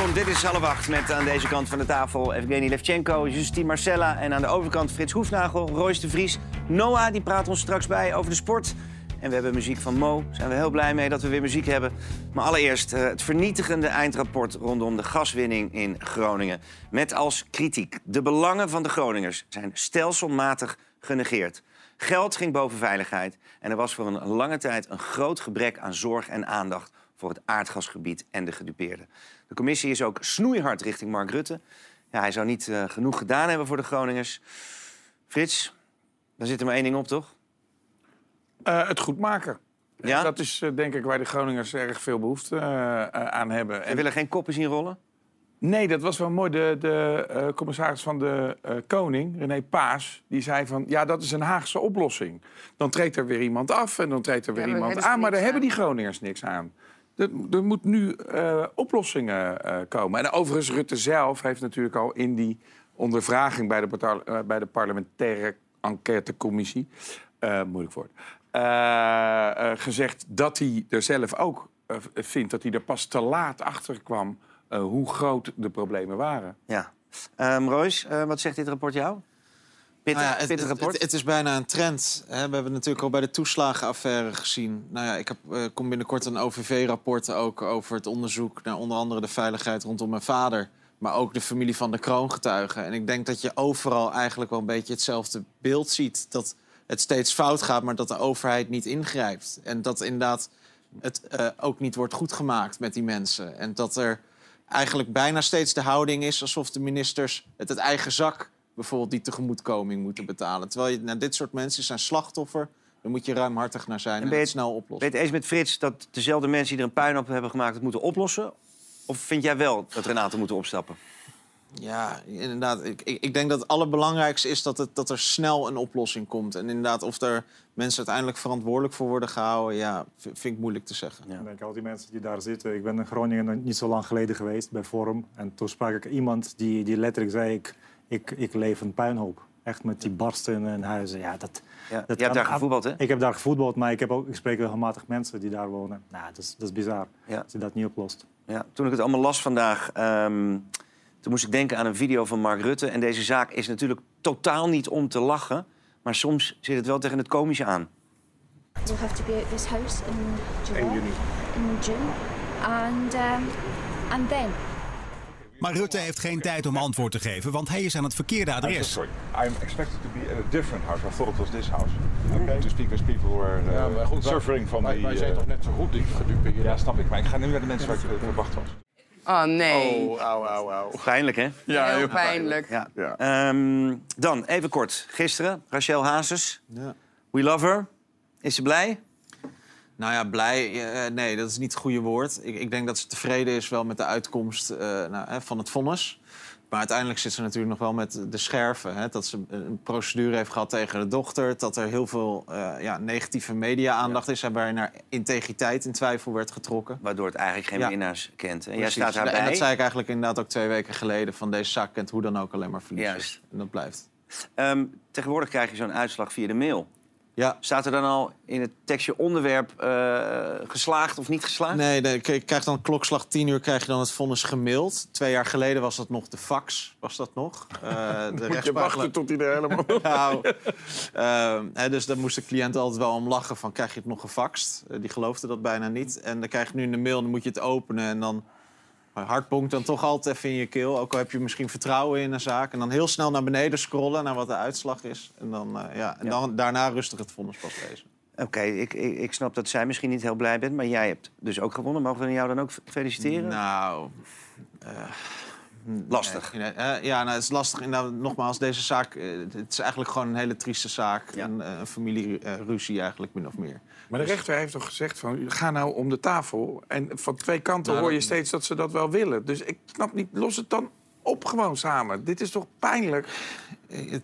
Dit is half acht met aan deze kant van de tafel Evgeny Levchenko, Justine Marcella en aan de overkant Frits Hoefnagel, Royce de Vries. Noah die praat ons straks bij over de sport. En we hebben muziek van Mo. Zijn we heel blij mee dat we weer muziek hebben. Maar allereerst eh, het vernietigende eindrapport rondom de gaswinning in Groningen. Met als kritiek: de belangen van de Groningers zijn stelselmatig genegeerd. Geld ging boven veiligheid en er was voor een lange tijd een groot gebrek aan zorg en aandacht voor het aardgasgebied en de gedupeerden. De commissie is ook snoeihard richting Mark Rutte. Ja, hij zou niet eh, genoeg gedaan hebben voor de Groningers. Frits, daar zit er maar één ding op, toch? Eh, het goed maken. Ja? Dat is eh, denk ik waar de Groningers erg veel behoefte eh, eh, aan hebben. We willen geen koppen zien rollen? Nee, dat was wel mooi. De, de eh, commissaris van de eh, Koning, René Paas, die zei van... ja, dat is een Haagse oplossing. Dan treedt er weer iemand af en dan treedt er weer Ja, iemand aan. Maar daar hebben die Groningers niks aan. Er, er moet nu eh, oplossingen eh, komen. En overigens, Rutte zelf heeft natuurlijk al in die ondervraging... bij de, eh, bij de parlementaire enquêtecommissie... moeilijk woord... gezegd dat hij er zelf ook vindt... dat hij er pas te laat achter kwam... hoe groot de problemen waren. Ja. Ehm Royce, wat zegt dit rapport jou? Pittig, Nou ja, het, pittig het, rapport? het- het is bijna een trend. Hè. We hebben natuurlijk al bij de toeslagenaffaire gezien. Nou ja, ik heb, eh, kom binnenkort een OVV-rapport ook over het onderzoek naar onder andere de veiligheid rondom mijn vader. Maar ook de familie van de kroongetuigen. En ik denk dat je overal eigenlijk wel een beetje hetzelfde beeld ziet. Dat het steeds fout gaat, maar dat de overheid niet ingrijpt. En dat inderdaad het eh, ook niet wordt goedgemaakt met die mensen. En dat er eigenlijk bijna steeds de houding is alsof de ministers het uit eigen zak bijvoorbeeld die tegemoetkoming moeten betalen. Terwijl je, nou, dit soort mensen zijn slachtoffer. Daar moet je ruimhartig naar zijn en, ben je het snel Ben oplossen. je het eens met Frits dat dezelfde mensen die er een puin op hebben gemaakt... het moeten oplossen? Of vind jij wel dat er een aantal moeten opstappen? Ja, inderdaad. Ik, ik, ik denk dat het allerbelangrijkste is dat, het, dat er snel een oplossing komt. En inderdaad, of er mensen uiteindelijk verantwoordelijk voor worden gehouden... ja, vind ik moeilijk te zeggen. Ja. Ik denk al die mensen die daar zitten. Ik ben in Groningen niet zo lang geleden geweest bij Forum. En toen sprak ik iemand die, die letterlijk zei: ik, ik, ik leef een puinhoop. Echt met die barsten en huizen. Ja, dat, Ja. dat Je hebt daar gevoetbald, hè? Ik heb daar gevoetbald, maar ik, heb ook, ik spreek regelmatig mensen die daar wonen. Nou, dat is, dat is bizar Ja. als je dat niet oplost. Ja, toen ik het allemaal las vandaag, ehm, toen moest ik denken aan een video van Mark Rutte. En deze zaak is natuurlijk totaal niet om te lachen. Maar soms zit het wel tegen het komische aan. We'll have to be at this house in July, 1 juni. in June, and um, and then Maar Rutte heeft geen tijd om antwoord te geven, want hij is aan het verkeerde adres. sorry. I'm expected to be at a different house. I thought it was this house. To speak as people were uh, Ja, maar goed, wij- suffering from wij, the... wij zijn uh, toch net zo goed die gedupeerd. ja, snap ik. Maar ik ga nu naar de mensen waar ik uh, verwacht was. Oh nee. Oh, au, au, au. Pijnlijk, hè? Ja, heel heel pijnlijk. Ja. Ja. Ehm, dan, even kort. Gisteren, Rachel Hazes. Ja. We love her. Is ze blij? Nou ja, blij. eh, nee, dat is niet het goede woord. Ik, ik denk dat ze tevreden is wel met de uitkomst eh, nou, hè, van het vonnis. Maar uiteindelijk zit ze natuurlijk nog wel met de scherven. Hè, dat ze een procedure heeft gehad tegen de dochter. Dat er heel veel eh, ja, negatieve media-aandacht is. Waarbij naar integriteit in twijfel werd getrokken. Waardoor het eigenlijk geen Ja. winnaars kent. En jij staat En daarbij. dat zei ik eigenlijk inderdaad ook twee weken geleden. Van deze zaak kent hoe dan ook alleen maar verliezers. Juist. En dat blijft. Ehm, tegenwoordig krijg je zo'n uitslag via de mail. Ja, Staat er dan al in het tekstje onderwerp eh, geslaagd of niet geslaagd? Nee, nee, je krijgt dan klokslag 10 uur krijg je dan het vonnis gemaild. Twee jaar geleden was dat nog de fax, was dat nog. Eh, de Moet je wachten tot hij er helemaal... Nou, ehm, hè, dus daar moest de cliënt altijd wel om lachen van krijg je het nog gefaxt? Eh, die geloofde dat bijna niet. En dan krijg je nu in de mail, dan moet je het openen en dan... Hardponkt dan toch altijd even in je keel. Ook al heb je misschien vertrouwen in een zaak. En dan heel snel naar beneden scrollen naar wat de uitslag is. En, dan, eh, ja, en Ja. dan daarna rustig het vonnis pas lezen. Oké, ik, ik, ik snap dat zij misschien niet heel blij bent. Maar jij hebt dus ook gewonnen. Mogen we jou dan ook feliciteren? Nou, eh, Lastig. nee, nee, eh, ja, nou, het is lastig. Inderdaad, nogmaals, deze zaak... eh, het is eigenlijk gewoon een hele trieste zaak. Ja. Een, eh, een familieruzie eigenlijk, min of meer. Maar de rechter heeft toch gezegd van, ga nou om de tafel. En van twee kanten Nou, hoor je dat- steeds dat ze dat wel willen. Dus ik snap niet, los het dan op gewoon samen. Dit is toch pijnlijk?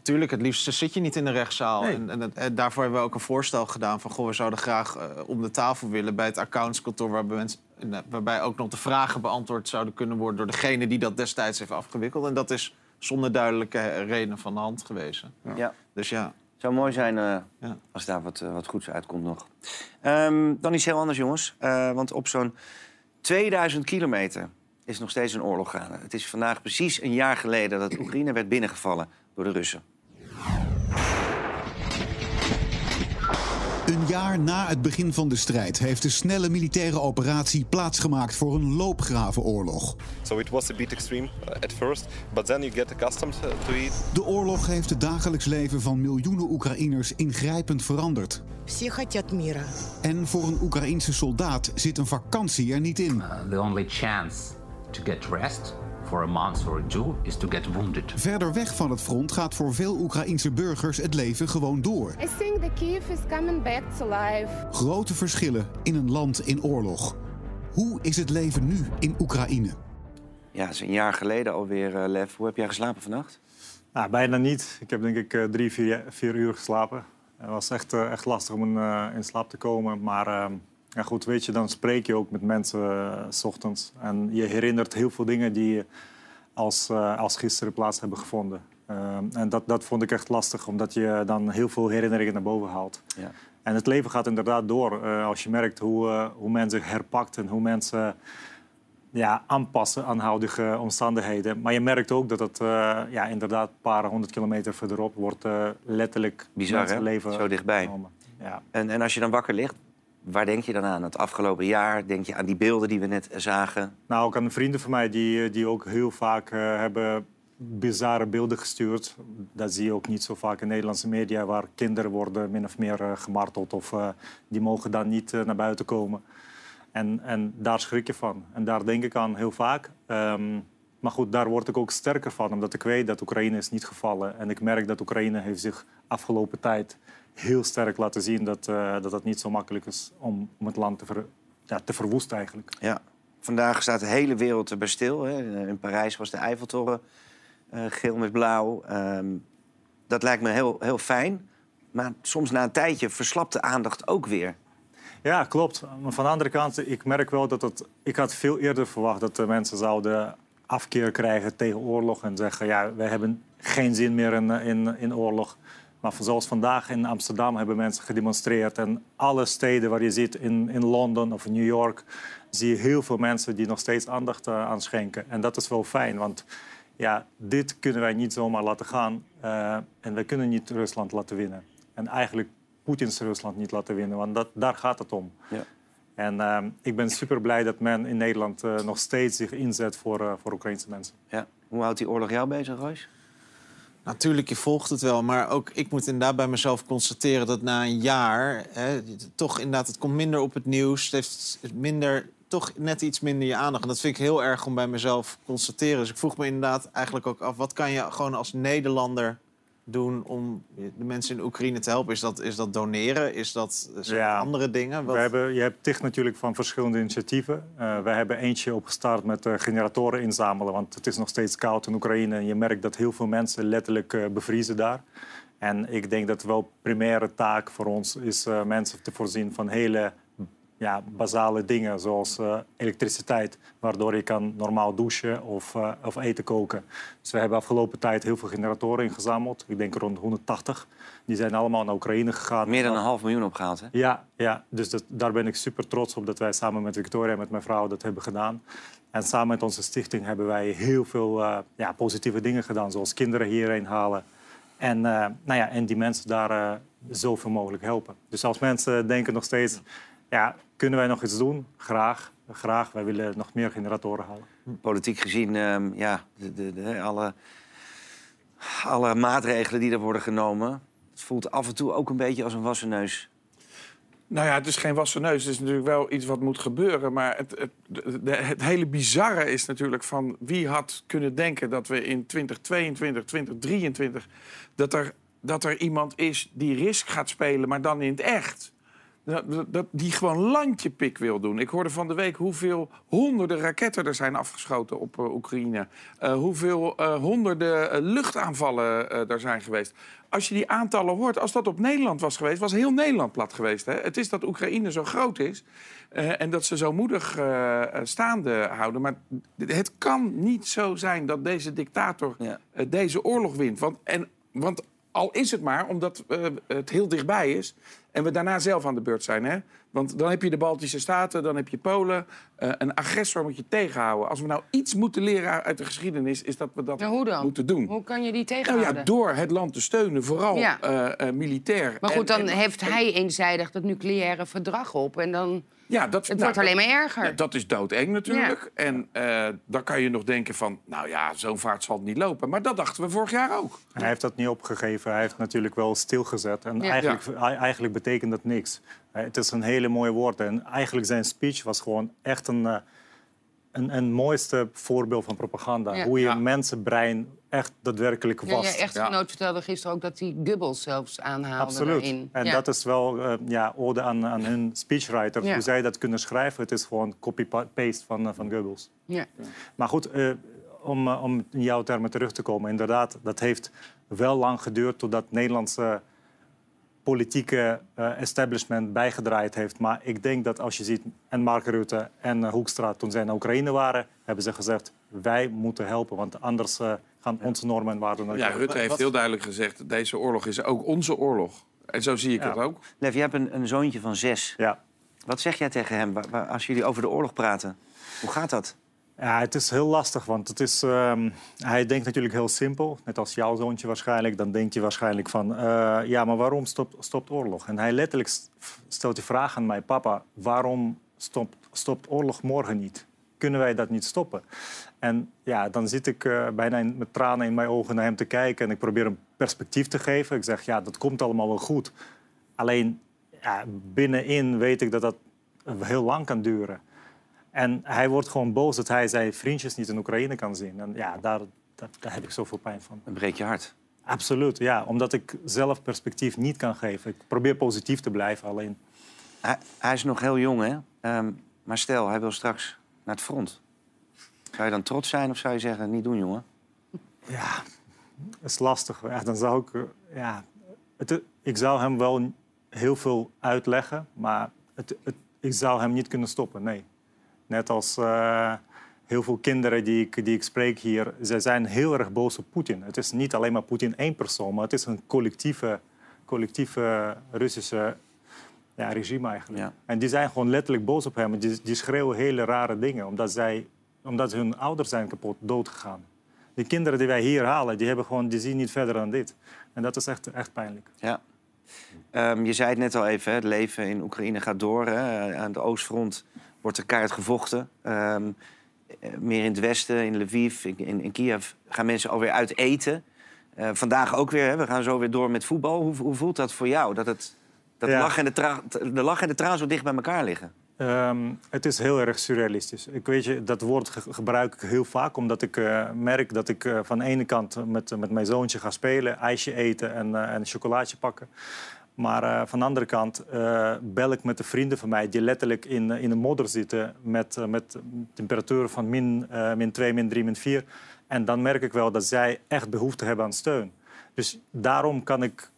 Tuurlijk, het liefst zit je niet in de rechtszaal. Nee. En, en, daarvoor hebben we ook een voorstel gedaan van... Goh, we zouden graag om de tafel willen bij het accountskantoor... Waarbij, mensen, eh, waarbij ook nog de vragen beantwoord zouden kunnen worden... door degene die dat destijds heeft afgewikkeld. En dat is zonder duidelijke eh, reden van de hand gewezen. Ja. Dus ja, Het zou mooi zijn eh, Ja. als daar wat, eh, wat goeds uitkomt nog. Ehm, dan iets heel anders, jongens. Eh, want op zo'n 2000 kilometer is nog steeds een oorlog gaande. Het is vandaag precies een jaar geleden dat Oekraïne werd binnengevallen door de Russen jaar na het begin van de strijd heeft de snelle militaire operatie plaatsgemaakt voor een loopgravenoorlog. So was. De oorlog heeft het dagelijks leven van miljoenen Oekraïners ingrijpend veranderd. En voor een Oekraïense soldaat zit een vakantie er niet in for a month or two is to get wounded. Verder weg van het front gaat voor veel Oekraïense burgers het leven gewoon door. I think the Kiev is coming back to life. Grote verschillen in een land in oorlog. Hoe is het leven nu in Oekraïne? Ja, het is een jaar geleden alweer, eh, Lev. Hoe heb jij geslapen vannacht? Nou, bijna niet. Ik heb denk ik eh, drie, vier, vier uur geslapen. Het was echt, eh, echt lastig om eh, in slaap te komen. Maar ehm, ja, goed, weet je, dan spreek je ook met mensen eh, s ochtends. En je herinnert heel veel dingen die als, eh, als gisteren plaats hebben gevonden. Ehm, en dat, dat vond ik echt lastig, omdat je dan heel veel herinneringen naar boven haalt. Ja. En het leven gaat inderdaad door. eh, als je merkt hoe, eh, hoe mensen herpakt en hoe mensen ja, aanpassen aan huidige omstandigheden. Maar je merkt ook dat het eh, ja, inderdaad een paar honderd kilometer verderop wordt eh, letterlijk Bizar, hè? mensenleven Zo dichtbij. genomen. Ja. En, en als je dan wakker ligt, waar denk je dan aan? Het afgelopen jaar? Denk je aan die beelden die we net zagen? Nou, ook aan vrienden van mij die, die ook heel vaak eh, hebben bizarre beelden gestuurd. Dat zie je ook niet zo vaak in Nederlandse media, waar kinderen worden min of meer eh, gemarteld of eh, die mogen dan niet eh, naar buiten komen. En, en daar schrik je van. En daar denk ik aan heel vaak. Ehm, maar goed, daar word ik ook sterker van, omdat ik weet dat Oekraïne is niet gevallen. En ik merk dat Oekraïne heeft zich afgelopen tijd heel sterk laten zien dat, eh, dat het niet zo makkelijk is om, om het land te, ver, ja, te verwoesten eigenlijk. Ja. Vandaag staat de hele wereld erbij stil. Hè. In Parijs was de Eiffeltoren eh, geel met blauw. Ehm, dat lijkt me heel, heel fijn. Maar soms na een tijdje verslapt de aandacht ook weer. Ja, klopt. Maar van de andere kant, ik merk wel dat het... Ik had veel eerder verwacht dat de mensen zouden afkeer krijgen tegen oorlog... en zeggen, ja, wij hebben geen zin meer in, in, in oorlog. Maar zoals vandaag in Amsterdam hebben mensen gedemonstreerd... en alle steden waar je zit, in, in Londen of in New York... zie je heel veel mensen die nog steeds aandacht uh, aan schenken. En dat is wel fijn, want ja, dit kunnen wij niet zomaar laten gaan. Uh, en wij kunnen niet Rusland laten winnen. En eigenlijk Poetins Rusland niet laten winnen, want dat, daar gaat het om. Ja. En uh, ik ben super blij dat men in Nederland uh, nog steeds zich inzet voor, voor Oekraïnse mensen. Ja. Hoe houdt die oorlog jou bezig, Royce? Natuurlijk, je volgt het wel. Maar ook ik moet inderdaad bij mezelf constateren dat na een jaar... Hè, toch inderdaad, het komt minder op het nieuws. Het heeft minder, toch net iets minder je aandacht. En dat vind ik heel erg om bij mezelf te constateren. Dus ik vroeg me inderdaad eigenlijk ook af... wat kan je gewoon als Nederlander doen om de mensen in Oekraïne te helpen? Is dat, is dat doneren? Is dat ja, andere dingen? Wat... We hebben, je hebt tig natuurlijk van verschillende initiatieven. Uh, wij hebben eentje opgestart met uh, generatoren inzamelen. Want het is nog steeds koud in Oekraïne. En je merkt dat heel veel mensen letterlijk uh, bevriezen daar. En ik denk dat wel primaire taak voor ons is mensen te voorzien van hele ja, basale dingen zoals uh, elektriciteit, waardoor je kan normaal douchen of, uh, of eten koken. Dus we hebben afgelopen tijd heel veel generatoren ingezameld. Ik denk rond 180. Die zijn allemaal naar Oekraïne gegaan. Meer dan een half miljoen opgehaald, hè? Ja, ja. dus dat, daar ben ik super trots op dat wij samen met Victoria en met mijn vrouw dat hebben gedaan. En samen met onze stichting hebben wij heel veel uh, ja, positieve dingen gedaan, zoals kinderen hierheen halen. En, nou ja, en die mensen daar zoveel mogelijk helpen. Dus als mensen denken nog steeds... Ja, kunnen wij nog iets doen? Graag. Graag. Wij willen nog meer generatoren halen. Politiek gezien, um, ja, de, de, de, alle, alle maatregelen die er worden genomen... het voelt af en toe ook een beetje als een wassen neus. Nou ja, het is geen wassen neus. Het is natuurlijk wel iets wat moet gebeuren. Maar het, het, de, het hele bizarre is natuurlijk van... wie had kunnen denken dat we in 2022, 2023... dat er, dat er iemand is die risk gaat spelen, maar dan in het echt... Dat, die gewoon landjepik wil doen. Ik hoorde van de week hoeveel honderden raketten er zijn afgeschoten op uh, Oekraïne. Uh, hoeveel uh, honderden luchtaanvallen er zijn geweest. Als je die aantallen hoort, als dat op Nederland was geweest... was heel Nederland plat geweest. Hè? Het is dat Oekraïne zo groot is en dat ze zo moedig staande houden. Maar het kan niet zo zijn dat deze dictator ja. deze oorlog wint. Want, en, want Al is het maar omdat eh, het heel dichtbij is en we daarna zelf aan de beurt zijn. Hè? Want dan heb je de Baltische Staten, dan heb je Polen. Eh, een agressor moet je tegenhouden. Als we nou iets moeten leren uit de geschiedenis, is dat we dat Nou, hoe dan? moeten doen. Hoe kan je die Nou tegenhouden? ja, door het land te steunen, vooral Ja. eh, eh, militair. Maar goed, En- dan en- heeft hij eenzijdig dat nucleaire verdrag op. En dan... Ja, dat, Het nou, wordt alleen maar erger. Ja, dat is doodeng natuurlijk. En eh, dan kan je nog denken van, nou ja, zo'n vaart zal het niet lopen. Maar dat dachten we vorig jaar ook. Hij heeft dat niet opgegeven. Hij heeft natuurlijk wel stilgezet. En Ja. eigenlijk, eigenlijk betekent dat niks. Het is een hele mooie woord. En eigenlijk zijn speech was gewoon echt een, eh, een, een mooiste voorbeeld van propaganda. Ja. Hoe je Ja. mensenbrein echt daadwerkelijk Ja, vast. je echtgenoot vertelde gisteren ook dat hij Goebbels zelfs aanhaalde Absoluut. daarin. En ja. dat is wel eh, ja, ode aan, aan hun speechwriter. Ja. Hoe zij dat kunnen schrijven. Het is gewoon copy-paste van, eh, van Goebbels. Ja. Maar goed, eh, om, om in jouw termen terug te komen. Inderdaad, dat heeft wel lang geduurd totdat Nederlandse politieke eh, establishment bijgedraaid heeft. Maar ik denk dat als je ziet, en Mark Rutte en eh, Hoekstra toen zij naar Oekraïne waren, hebben ze gezegd, wij moeten helpen, want anders eh, gaan onze normen en waarden naar Ja, Rutte heeft heel duidelijk gezegd, deze oorlog is ook onze oorlog. En zo zie ik Ja. het ook. Lev, je hebt een, een zoontje van zes. Ja. Wat zeg jij tegen hem als jullie over de oorlog praten? Hoe gaat dat? Ja, het is heel lastig, want het is, ehm, hij denkt natuurlijk heel simpel. Net als jouw zoontje waarschijnlijk. Dan denkt hij waarschijnlijk van... eh, ja, maar waarom stopt, stopt oorlog? En hij letterlijk st- stelt die vraag aan mij... Papa, waarom stopt, stopt oorlog morgen niet? Kunnen wij dat niet stoppen? En ja, dan zit ik eh, bijna met tranen in mijn ogen naar hem te kijken... en ik probeer hem perspectief te geven. Ik zeg, ja, dat komt allemaal wel goed. Alleen ja, binnenin weet ik dat dat heel lang kan duren. En hij wordt gewoon boos dat hij zijn vriendjes niet in Oekraïne kan zien. En ja, daar, daar, daar heb ik zoveel pijn van. Dan breekt je hart. Absoluut, ja. Omdat ik zelf perspectief niet kan geven. Ik probeer positief te blijven, alleen... Hij, hij is nog heel jong, hè? Ehm, maar stel, hij wil straks naar het front. Zou je dan trots zijn of zou je zeggen, niet doen, jongen? Ja, het is lastig. Ja, dan zou ik... eh, Ja, het, ik zou hem wel heel veel uitleggen, maar het, het, ik zou hem niet kunnen stoppen, nee. Net als eh, heel veel kinderen die ik, die ik spreek hier, ze zijn heel erg boos op Poetin. Het is niet alleen maar Poetin één persoon, maar het is een collectieve, collectieve Russische ja, regime eigenlijk. Ja. En die zijn gewoon letterlijk boos op hem. Die, die schreeuwen hele rare dingen, omdat, zij, omdat hun ouders zijn kapot doodgegaan. De kinderen die wij hier halen, die, hebben gewoon, die zien niet verder dan dit. En dat is echt, echt pijnlijk. Ja. Ehm, je zei het net al even, hè, het leven in Oekraïne gaat door. Hè. Aan de oostfront wordt er keihard gevochten. Ehm, eh, meer in het westen, in Lviv, in, in, Kiev, gaan mensen alweer uit eten. Eh, vandaag ook weer, hè. we gaan zo weer door met voetbal. Hoe, hoe voelt dat voor jou, dat, het, dat Ja. lach en de, tra- de lach en de traan zo dicht bij elkaar liggen? Ehm, het is heel erg surrealistisch. Ik weet je, dat woord ge- gebruik ik heel vaak, omdat ik eh, merk dat ik van de ene kant met, met mijn zoontje ga spelen, ijsje eten en, eh, en een chocolaatje pakken. Maar eh, van de andere kant eh, bel ik met de vrienden van mij die letterlijk in, eh, in de modder zitten met, met temperaturen van min, min 2, min 3, min 4. En dan merk ik wel dat zij echt behoefte hebben aan steun. Dus daarom kan ik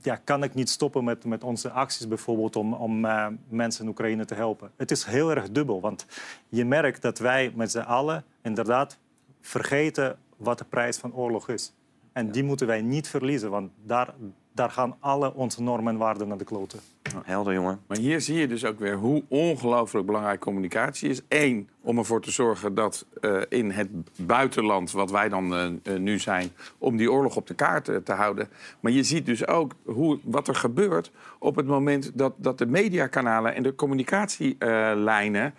ja, kan ik niet stoppen met, met onze acties bijvoorbeeld om, om mensen in Oekraïne te helpen. Het is heel erg dubbel, want je merkt dat wij met z'n allen inderdaad vergeten wat de prijs van oorlog is. En die moeten wij niet verliezen, want daar, daar gaan alle onze normen en waarden naar de kloten. Helder, jongen. Maar hier zie je dus ook weer hoe ongelooflijk belangrijk communicatie is. Eén, om ervoor te zorgen dat eh, in het buitenland, wat wij dan eh, eh, nu zijn, om die oorlog op de kaart te houden. Maar je ziet dus ook hoe, wat er gebeurt op het moment dat, dat de mediakanalen en de communicatielijnen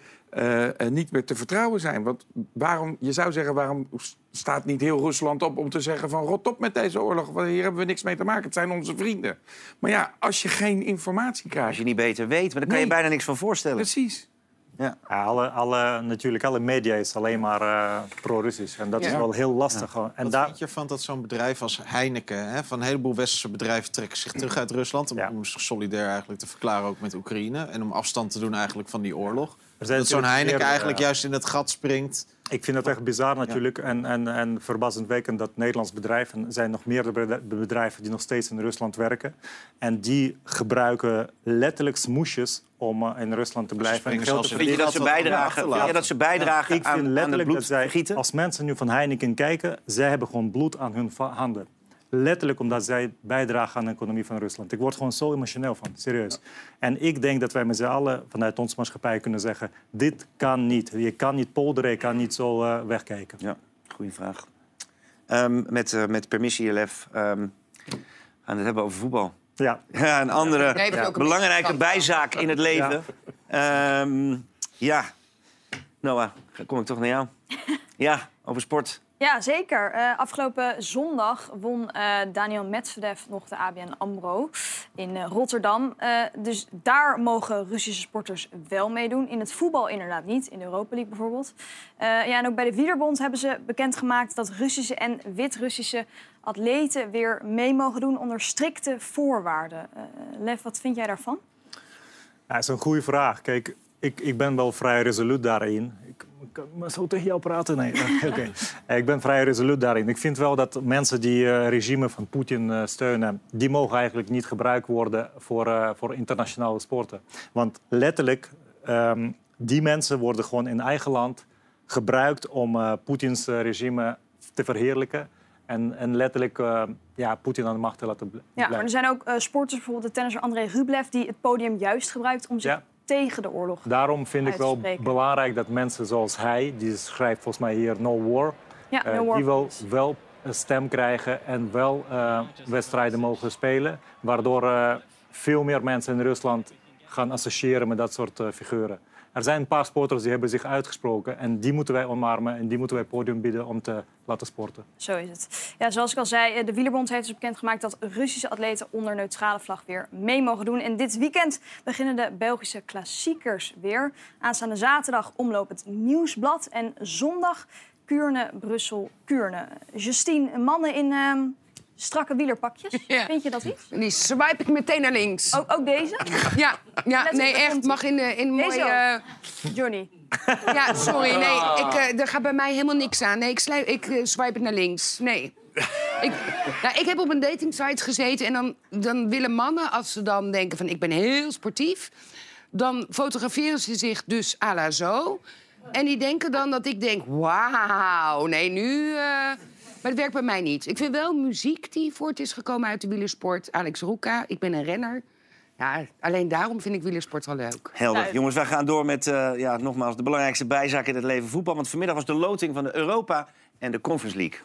niet meer te vertrouwen zijn. Want waarom, je zou zeggen, waarom staat niet heel Rusland op om te zeggen van rot op met deze oorlog, want hier hebben we niks mee te maken, het zijn onze vrienden. Maar ja, als je geen informatie krijgt... Als je niet beter weet, maar daar kan je bijna niks van voorstellen. Precies. Ja. Ja, alle, alle, natuurlijk, alle media is alleen maar eh, pro-Russisch. En dat is Ja. wel heel lastig. gewoon. En Wat daar, vind je ervan dat zo'n bedrijf als Heineken... Hè, van een heleboel westerse bedrijven trekken zich terug uit Rusland... om, Ja. om zich solidair eigenlijk te verklaren ook met Oekraïne... en om afstand te doen eigenlijk van die oorlog. Er zijn Dat zo'n Heineken meer, eigenlijk eh, juist in het gat springt... Ik vind het echt bizar natuurlijk en, en, en verbazendwekkend dat Nederlands bedrijven... er zijn nog meerdere bedrijven die nog steeds in Rusland werken. En die gebruiken letterlijk smoesjes om eh, in Rusland te blijven. en geld te Vind je dat ze bijdragen, je dat ze bijdragen Ik aan, vind aan het letterlijk dat zij, als mensen nu van Heineken kijken, zij hebben gewoon bloed aan hun handen. Letterlijk omdat zij bijdragen aan de economie van Rusland. Ik word gewoon zo emotioneel van, serieus. En ik denk dat wij met z'n allen vanuit onze maatschappij kunnen zeggen... dit kan niet. Je kan niet polderen, je kan niet zo eh, wegkijken. Ja, goede vraag. Um, met, uh, met permissie, Lef, um, gaan we het hebben over voetbal. Ja. ja een andere ja, belangrijke bijzaak in het leven. Ja. Um, ja. Noah, kom ik toch naar jou. Ja, over sport. Ja, zeker. Uh, afgelopen zondag won uh, Daniel Medvedev nog de ABN AMRO in uh, Rotterdam. dus daar mogen Russische sporters wel meedoen. In het voetbal inderdaad niet, in de Europa League bijvoorbeeld. ja, en ook bij de Wielerbond hebben ze bekendgemaakt... dat Russische en Wit-Russische atleten weer mee mogen doen... onder strikte voorwaarden. Lev, wat vind jij daarvan? Ja, dat is een goede vraag. Kijk, ik, ik ben wel vrij resoluut daarin. Ik, maar zo tegen jou praten? Nee, oké. ik ben vrij resoluut daarin. Ik vind wel dat mensen die het uh, regime van Poetin uh, steunen... die mogen eigenlijk niet gebruikt worden voor, uh, voor internationale sporten. Want letterlijk, um, die mensen worden gewoon in eigen land gebruikt... om Poetins regime te verheerlijken... En, en letterlijk uh, ja, Poetin aan de macht te laten blijven. Ja, maar er zijn ook uh, sporters, bijvoorbeeld de tennisser André Rublev... die het podium juist gebruikt om zich ja tegen de oorlog. Daarom vind ik wel belangrijk dat mensen zoals hij, die schrijft volgens mij hier No War, ja, uh, war die wil wel een stem krijgen en wel uh, wedstrijden mogen spelen, waardoor uh, veel meer mensen in Rusland gaan associëren met dat soort figuren. Er zijn een paar sporters die hebben zich uitgesproken en die moeten wij omarmen en die moeten wij podium bieden om te laten sporten. Zo is het. Ja, zoals ik al zei, de Wielerbond heeft dus bekendgemaakt dat Russische atleten onder neutrale vlag weer mee mogen doen. En dit weekend beginnen de Belgische klassiekers weer. Aanstaande zaterdag omlopend Nieuwsblad en zondag Kuurne, Brussel, Kuurne. Justine, mannen in uh, strakke wielerpakjes. Ja. Vind je dat iets? Die swipe ik meteen naar links. Ook, ook deze? Ja, ja nee, echt. Mag in, uh, in mooie... Uh... Johnny. Ja, sorry. Nee, ik, uh, er gaat bij mij helemaal niks aan. Nee, ik, ik uh, swipe het naar links. Nee. ik, ja, ik heb op een datingsite gezeten en dan, dan willen mannen, als ze dan denken van ik ben heel sportief, dan fotograferen ze zich dus à la zo. En die denken dan dat ik denk, wauw, nee, nu... Maar het werkt bij mij niet. Ik vind wel muziek die voort is gekomen uit de wielersport. Alex Roeka, ik ben een renner. Ja, alleen daarom vind ik wielersport wel leuk. Helder. Nou, Jongens, wij gaan door met uh, ja, nogmaals de belangrijkste bijzaak in het leven voetbal. Want vanmiddag was de loting van de Europa en de Conference League.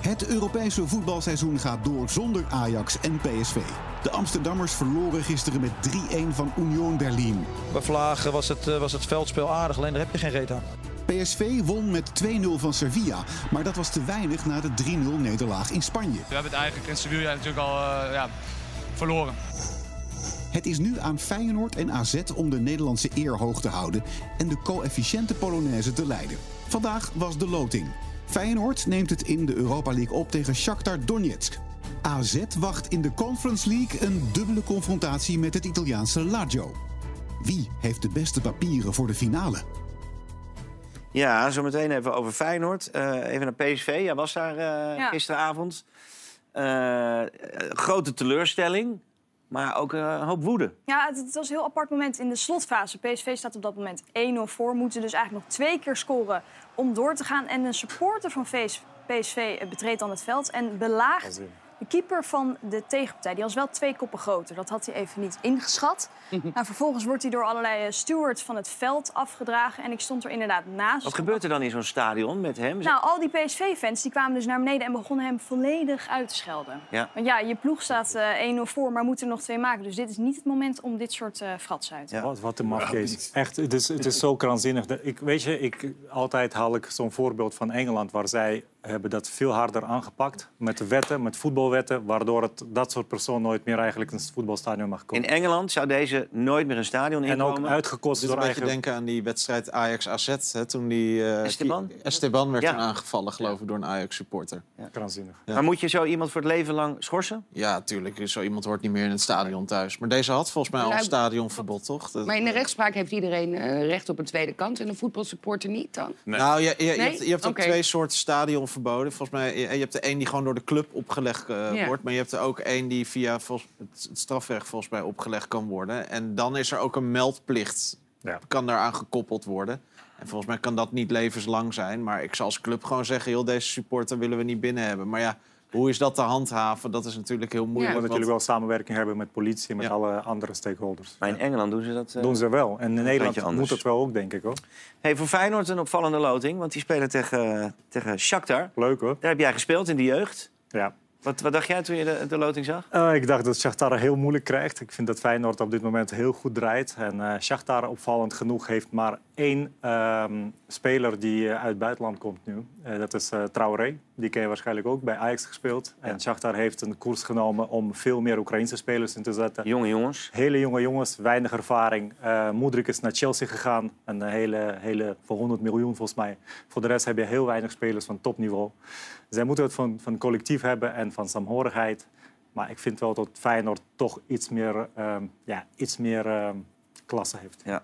Het Europese voetbalseizoen gaat door zonder Ajax en PSV. De Amsterdammers verloren gisteren met 3-1 van Union Berlin. Bij Vlagen was het, was het veldspel aardig, alleen daar heb je geen reet aan. PSV won met 2-0 van Sevilla, maar dat was te weinig na de 3-0 nederlaag in Spanje. We hebben het eigenlijk in Sevilla natuurlijk al uh, ja, verloren. Het is nu aan Feyenoord en AZ om de Nederlandse eer hoog te houden en de coëfficiënte Polonaise te leiden. Vandaag was de loting. Feyenoord neemt het in de Europa League op tegen Shakhtar Donetsk. AZ wacht in de Conference League een dubbele confrontatie met het Italiaanse Lazio. Wie heeft de beste papieren voor de finale? Ja, zometeen even over Feyenoord. Uh, even naar PSV. Jij was daar uh, ja. gisteravond. Uh, grote teleurstelling, maar ook een hoop woede. Ja, het, het, was een heel apart moment in de slotfase. PSV staat op dat moment 1-0 voor. Moeten dus eigenlijk nog twee keer scoren om door te gaan. En een supporter van PSV betreedt dan het veld en belaagt de keeper van de tegenpartij. Die was wel twee koppen groter. Dat had hij even niet ingeschat. nou, vervolgens wordt hij door allerlei stewards van het veld afgedragen. En ik stond er inderdaad naast. Wat gebeurt er dan in zo'n stadion met hem? Nou, al die PSV-fans die kwamen dus naar beneden en begonnen hem volledig uit te schelden. Ja. Want ja, je ploeg staat uh, 1-0 voor, maar moet er nog twee maken. Dus dit is niet het moment om dit soort uh, frats uit te ja. Wat, wat een mafkees. Echt, het is, het is zo krankzinnig. Ik, weet je, ik, altijd haal ik zo'n voorbeeld van Engeland... waar zij hebben dat veel harder aangepakt met de wetten, met voetbalwetten, waardoor het, dat soort persoon nooit meer eigenlijk in het voetbalstadion mag komen. In Engeland zou deze nooit meer een stadion inkomen. En ook uitgekost door een eigen... denken aan die wedstrijd Ajax-AZ, toen die... Uh, Esteban? Die, Esteban werd ja. toen aangevallen, geloof ik, door een Ajax-supporter. Ja. Maar moet je zo iemand voor het leven lang schorsen? Ja, natuurlijk. Zo iemand hoort niet meer in het stadion thuis. Maar deze had volgens mij al een stadionverbod, toch? Dat... Maar in de rechtspraak heeft iedereen uh, recht op een tweede kant... en een voetbalsupporter niet dan? Nee. Nou, je, je, je, hebt, je hebt ook okay. twee soorten stadionverboden. Volgens mij je hebt de een die gewoon door de club opgelegd uh, ja. wordt. Maar je hebt er ook één die via volgens, het, het strafrecht volgens mij opgelegd kan worden. En dan is er ook een meldplicht. Ja. Kan daaraan gekoppeld worden. En volgens mij kan dat niet levenslang zijn. Maar ik zal als club gewoon zeggen... joh, deze supporter willen we niet binnen hebben. Maar ja, hoe is dat te handhaven? Dat is natuurlijk heel moeilijk. moet natuurlijk want- wel samenwerking hebben met politie en met Ja. alle andere stakeholders. Maar in Engeland doen ze dat... eh, doen ze wel. En in Nederland moet het wel ook, denk ik hoor. Hey, voor Feyenoord een opvallende loting, want die spelen tegen, tegen Shakhtar. Leuk hoor. Daar heb jij gespeeld in de jeugd. Ja. Wat, wat dacht jij toen je de, de loting zag? Eh, ik dacht dat Shakhtar heel moeilijk krijgt. Ik vind dat Feyenoord op dit moment heel goed draait. En eh Shakhtar, opvallend genoeg, heeft maar één ehm, speler die eh, uit het buitenland komt nu. Eh, dat is eh Traoré. Die ken je waarschijnlijk ook, bij Ajax gespeeld. En Shakhtar heeft een koers genomen om veel meer Oekraïnse spelers in te zetten. Jonge jongens. Hele jonge jongens, weinig ervaring. Eh Moedrik is naar Chelsea gegaan. Een hele, hele, voor 100 miljoen volgens mij. Voor de rest heb je heel weinig spelers van topniveau. Zij moeten het van, van collectief hebben en van saamhorigheid. Maar ik vind wel dat Feyenoord toch iets meer, ehm, ja, iets meer ehm, klasse heeft. Ja.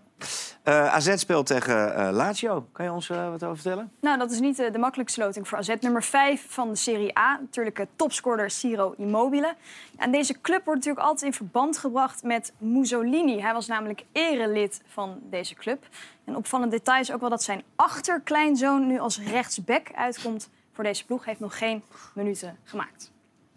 Eh, AZ speelt tegen eh, Lazio. Kan je ons eh, wat over vertellen? Nou, dat is niet de makkelijkste loting voor AZ. Nummer 5 van de Serie A. Natuurlijk topscorer Ciro Immobile. En deze club wordt natuurlijk altijd in verband gebracht met Mussolini. Hij was namelijk erelid van deze club. En opvallend detail is ook wel dat zijn achterkleinzoon nu als rechtsback uitkomt voor deze ploeg. Heeft nog geen minuten gemaakt.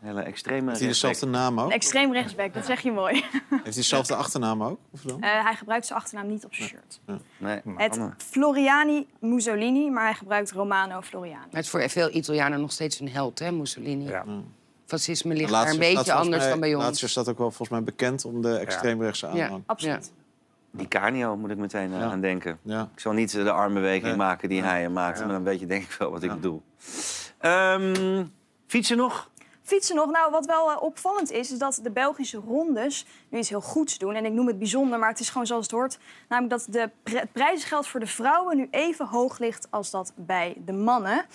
Hele extreme... Heeft hij dezelfde naam ook? Een extreem rechtsback, dat zeg je mooi. Heeft hij dezelfde achternaam ook? Of dan? Eh, hij gebruikt zijn achternaam niet op zijn shirt. Nee. Het Floriani Mussolini, maar hij gebruikt Romano Floriani. Het is voor veel Italianen nog steeds een held, hè, Mussolini. Fascisme ligt daar een beetje anders mij- dan bij ons. Lazio staat ook wel volgens mij bekend om de extreemrechtse aanhang. Ja, absoluut. Die Carnio moet ik meteen eh, Ja. aan denken. Ja. Ik zal niet eh, de armbeweging Nee. maken die hij maakte, maar dan weet je denk ik wel wat ik bedoel. Ehm, fietsen nog? Fietsen nog. Nou, wat wel eh, opvallend is, is dat de Belgische rondes nu iets heel goeds doen. En ik noem het bijzonder, maar het is gewoon zoals het hoort. Namelijk dat de het prijzengeld voor de vrouwen nu even hoog ligt als dat bij de mannen.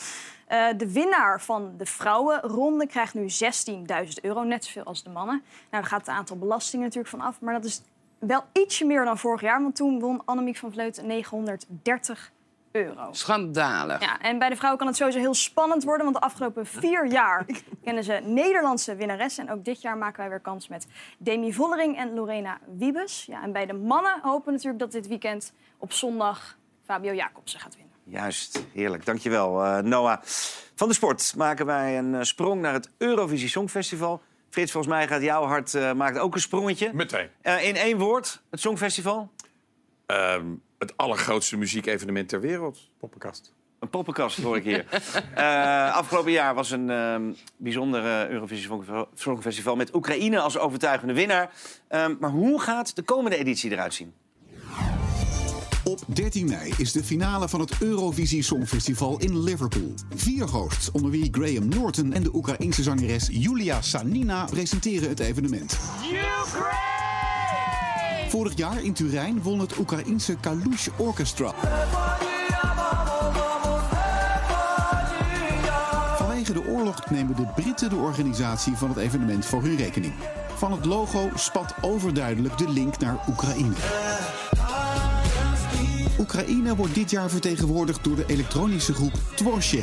Eh, de winnaar van de vrouwenronde krijgt nu 16.000 euro, net zoveel als de mannen. Nou, daar gaat het aantal belastingen natuurlijk van af, maar dat is wel ietsje meer dan vorig jaar. Want toen won Annemiek van Vleuten 930 euro. Schandalig. Ja, en bij de vrouwen kan het sowieso heel spannend worden. Want de afgelopen vier jaar kennen ze Nederlandse winnaressen. En ook dit jaar maken wij weer kans met Demi Vollering en Lorena Wiebes. Ja, en bij de mannen hopen we natuurlijk dat dit weekend op zondag Fabio Jacobsen gaat winnen. Juist, heerlijk. Dankjewel, eh Noah. Van de sport maken wij een eh, sprong naar het Eurovisie Songfestival. Frits, volgens mij gaat jouw hart eh, maakt ook een sprongetje. Meteen. Eh, in één woord, het Songfestival? Ehm, het allergrootste muziekevenement ter wereld. Poppenkast. Een poppenkast, hoor ik hier. Eh, afgelopen jaar was een ehm bijzonder eh, Eurovisie Songfestival- met Oekraïne als overtuigende winnaar. Ehm, maar hoe gaat de komende editie eruit zien? Op 13 mei is de finale van het Eurovisie Songfestival in Liverpool. Vier hosts, onder wie Graham Norton en de Oekraïense zangeres Julia Sanina, presenteren het evenement. Vorig jaar in Turijn won het Oekraïense Kalush Orchestra. Vanwege de oorlog nemen de Britten de organisatie van het evenement voor hun rekening. Van het logo spat overduidelijk de link naar Oekraïne. Oekraïne wordt dit jaar vertegenwoordigd door de elektronische groep Tworsje.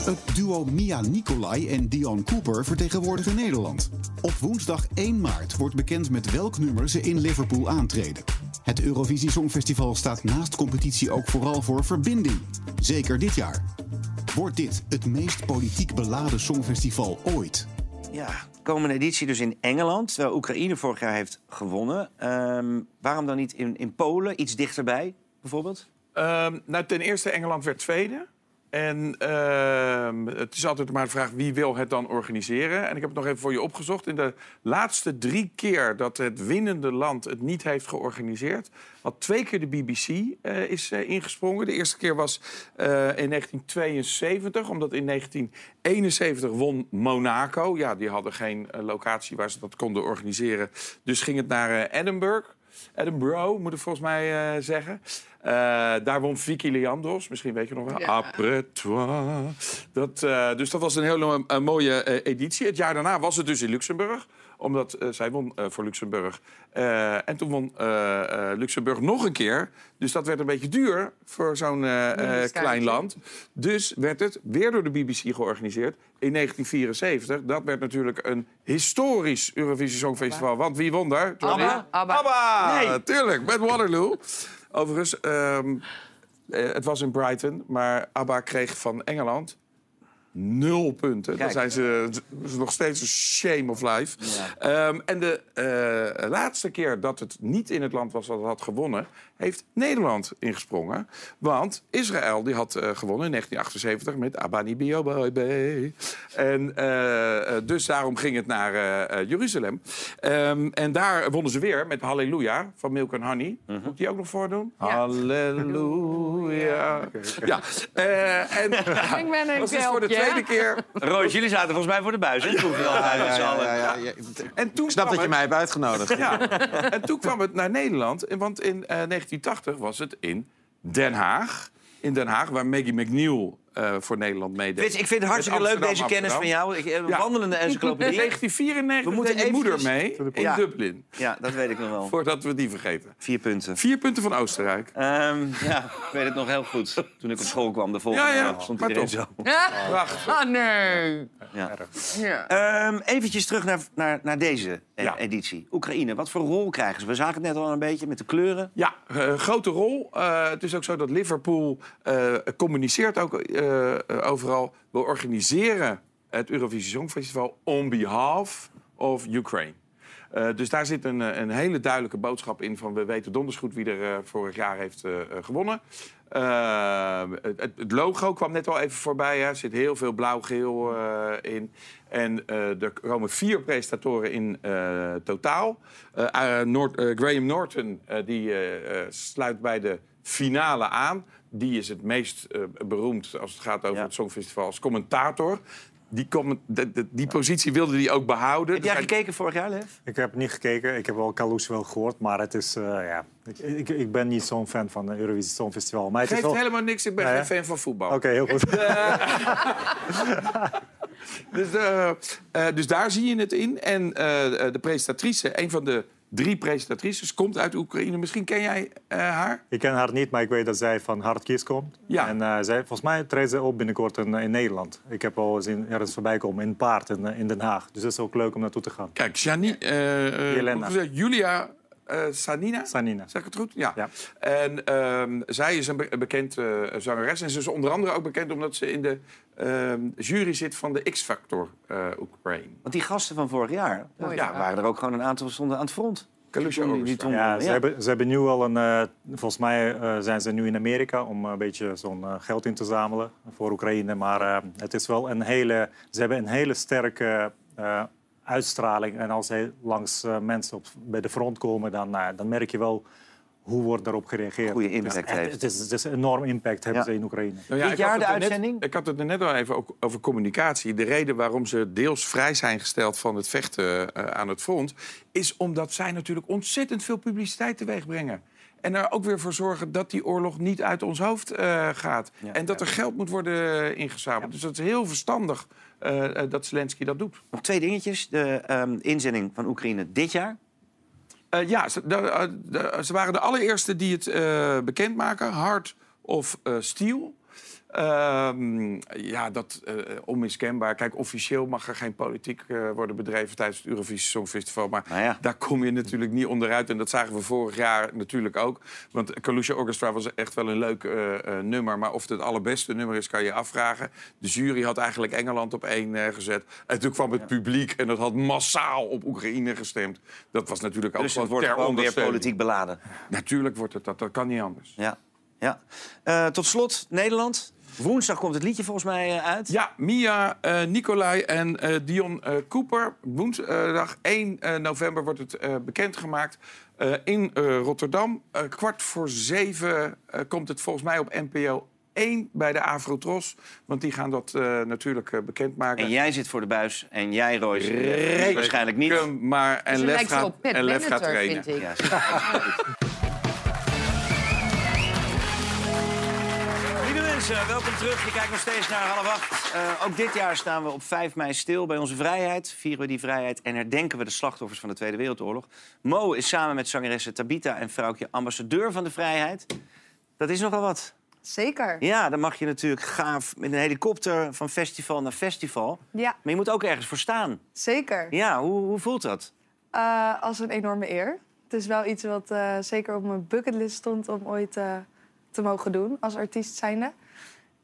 Het duo Mia Nicolai en Dion Cooper vertegenwoordigen Nederland. Op woensdag 1 maart wordt bekend met welk nummer ze in Liverpool aantreden. Het Eurovisie Songfestival staat naast competitie ook vooral voor verbinding. Zeker dit jaar. Wordt dit het meest politiek beladen songfestival ooit? Ja, komende editie dus in Engeland, terwijl Oekraïne vorig jaar heeft gewonnen. Ehm, waarom dan niet in, in Polen, iets dichterbij bijvoorbeeld? Ehm, nou, ten eerste, Engeland werd tweede. En ehm, het is altijd maar de vraag wie wil het dan organiseren. En ik heb het nog even voor je opgezocht. In de laatste drie keer dat het winnende land het niet heeft georganiseerd... had twee keer de BBC eh, is eh, ingesprongen. De eerste keer was eh, in 1972, omdat in 1971 won Monaco. Ja, die hadden geen locatie waar ze dat konden organiseren. Dus ging het naar Edinburgh. Edinburgh, moet ik volgens mij zeggen. Eh, daar won Vicky Leandros, misschien weet je nog wel. Ja. Après toi. Dat, eh, dus dat was een hele mooie eh, editie. Het jaar daarna was het dus in Luxemburg omdat zij won voor Luxemburg. En toen won Luxemburg nog een keer. Dus dat werd een beetje duur voor zo'n klein land. Dus werd het weer door de BBC georganiseerd in 1974. Dat werd natuurlijk een historisch Eurovisie Songfestival. Want wie won daar? Abba. Abba. Abba! Nee. Tuurlijk, met Waterloo. Overigens, ehm, Eh, het was in Brighton, maar ABBA kreeg van Engeland nul punten. Dan Kijk. zijn ze, ze nog steeds een shame of life. Ehm, en de eh, laatste keer dat het niet in het land was dat het had gewonnen... heeft Nederland ingesprongen. Want Israël die had eh, gewonnen in 1978 met Abani Bio Baby. En eh, eh, dus daarom ging het naar eh, eh, Jeruzalem. Ehm, en daar wonnen ze weer met Halleluja van Milk and Honey. Moet ik die ook nog voordoen? Halleluja. Ja. Eh, en, Ik ben een dat is voor de tweede keer. Roos, jullie zaten volgens mij voor de buis. hè? Ja. En toen Ik snap dat je mij hebt uitgenodigd. Ja. En toen kwam het naar Nederland. En Want in eh, 1980 was het in Den Haag. In Den Haag, waar Maggie McNeil eh, voor Nederland meedeed. Frits, ik vind het hartstikke leuk, deze Amsterdam, kennis van jou. Ik, eh, Ja. Wandelende encyclopedie. 1994 We moeten je moeder mee in Ja. Dublin. Ja, dat weet ik nog wel. Voordat we die vergeten. Vier punten. Vier punten van Oostenrijk. Ehm, ja, ik weet het nog heel goed. Toen ik op school kwam, de volgende Ja, ja, dag stond iedereen zo. Prachtig. Ah, nee. Ja. Ja. Ehm, eventjes terug naar, naar, naar deze Ja. editie. Oekraïne, wat voor rol krijgen ze? We zagen het net al een beetje met de kleuren. Ja, eh, grote rol. Eh, het is ook zo dat Liverpool eh, communiceert ook eh, eh, overal. We organiseren het Eurovisie Songfestival on behalf of Ukraine. Eh, dus daar zit een, een hele duidelijke boodschap in van we weten donders goed wie er vorig jaar heeft gewonnen. Eh, het, het logo kwam net al even voorbij. Er zit heel veel blauw-geel in. En er komen vier presentatoren in totaal. Noord- Graham Norton die, sluit bij de finale aan. Die is het meest eh, beroemd als het gaat over Ja. het Songfestival als commentator. Die, comment- de- de- die positie wilde hij ook behouden. Heb jij Dus hij- gekeken vorig jaar, Lev? Ik heb niet gekeken. Ik heb wel Kalush wel gehoord, maar het is, eh, ja... Ik, ik, ik ben niet zo'n fan van het Eurovisie Songfestival. Maar het is Geeft wel... helemaal niks, ik ben Nee, geen fan van voetbal. Oké, heel goed. Dus, eh, eh, dus daar zie je het in. En eh, de presentatrice, een van de drie presentatrices, komt uit Oekraïne. Misschien ken jij eh, haar? Ik ken haar niet, maar ik weet dat zij van Hardkies komt. Ja. En eh, zij, volgens mij treedt ze op binnenkort in, in Nederland. Ik heb al zien ergens voorbij komen in Paard in, eh, in Den Haag. Dus dat is ook leuk om naartoe te gaan. Kijk, Jani, eh, eh, Jelena. hoe gezegd, Julia eh, Sanina. Sanina. Zeg ik het goed? Ja. Ja. En ehm, zij is een, be- een bekend eh, zangeres. En ze is onder andere ook bekend omdat ze in de ehm, jury zit van de X-Factor eh Oekraïne. Want die gasten van vorig jaar, ja, waren er ook gewoon een aantal stonden aan het front. Kalusha Die- Ja, ze, ja. Hebben, ze hebben nu al een... volgens mij eh, zijn ze nu in Amerika om een beetje zo'n eh, geld in te zamelen voor Oekraïne. Maar eh, het is wel een hele... Ze hebben een hele sterke eh, uitstraling. En als ze langs eh, mensen op, bij de front komen, dan, eh, dan merk je wel hoe wordt daarop gereageerd. Goeie impact het, heeft. Het is, het is een enorm impact hebben Ja. ze in Oekraïne. Nou Dit ik jaar had de het er net- uitzending? ik had het er net al even ook over communicatie. De reden waarom ze deels vrij zijn gesteld van het vechten eh, aan het front... is omdat zij natuurlijk ontzettend veel publiciteit teweeg brengen. En er ook weer voor zorgen dat die oorlog niet uit ons hoofd eh, gaat. Ja. en dat er geld moet worden ingezameld. Dus dat is heel verstandig dat Zelensky dat doet. Nog twee dingetjes. De ehm, inzending van Oekraïne dit jaar. Eh, ja, ze, de- eh, de- ze waren de allereerste die het eh bekendmaken. Hard of eh, Steel. Ehm, ja, dat eh onmiskenbaar. Kijk, officieel mag er geen politiek eh, worden bedreven tijdens het Eurovisie Songfestival. Maar Nou ja. daar kom je natuurlijk niet onderuit. En dat zagen we vorig jaar natuurlijk ook. Want Kalusha Orchestra was echt wel een leuk eh, nummer. Maar of het het allerbeste nummer is, kan je afvragen. De jury had eigenlijk Engeland op één gezet. En toen kwam het publiek en dat had massaal op Oekraïne gestemd. Dat was natuurlijk ook Dus het wordt weer politiek beladen. Natuurlijk wordt het dat. Dat kan niet anders. Ja. Ja. Eh, tot slot, Nederland. Woensdag komt het liedje volgens mij eh, uit. Ja, Mia, eh Nicolai en eh, Dion eh, Cooper. Woensdag 1 eh, november wordt het eh, bekendgemaakt eh, in eh, Rotterdam. Eh, kwart voor zeven eh, komt het volgens mij op NPO 1 bij de Afrotros. Want die gaan dat eh, natuurlijk eh, bekendmaken. En jij zit voor de buis en jij, Royce, Reken waarschijnlijk niet. Maar en Ze Lef gaat, en Lef gaat trainen. vind ik. Ja, mensen, welkom terug. Je kijkt nog steeds naar half acht. Eh, ook dit jaar staan we op 5 mei stil bij onze vrijheid. Vieren we die vrijheid en herdenken we de slachtoffers van de Tweede Wereldoorlog. Mo is samen met zangeressen Tabita en vrouwtje ambassadeur van de vrijheid. Dat is nogal wat. Zeker. Ja, dan mag je natuurlijk gaaf met een helikopter van festival naar festival. Ja, Maar je moet ook ergens voor staan. zeker. Ja, hoe, hoe voelt dat? Eh, als een enorme eer. Het is wel iets wat eh, zeker op mijn bucketlist stond om ooit eh, te mogen doen als artiest zijnde.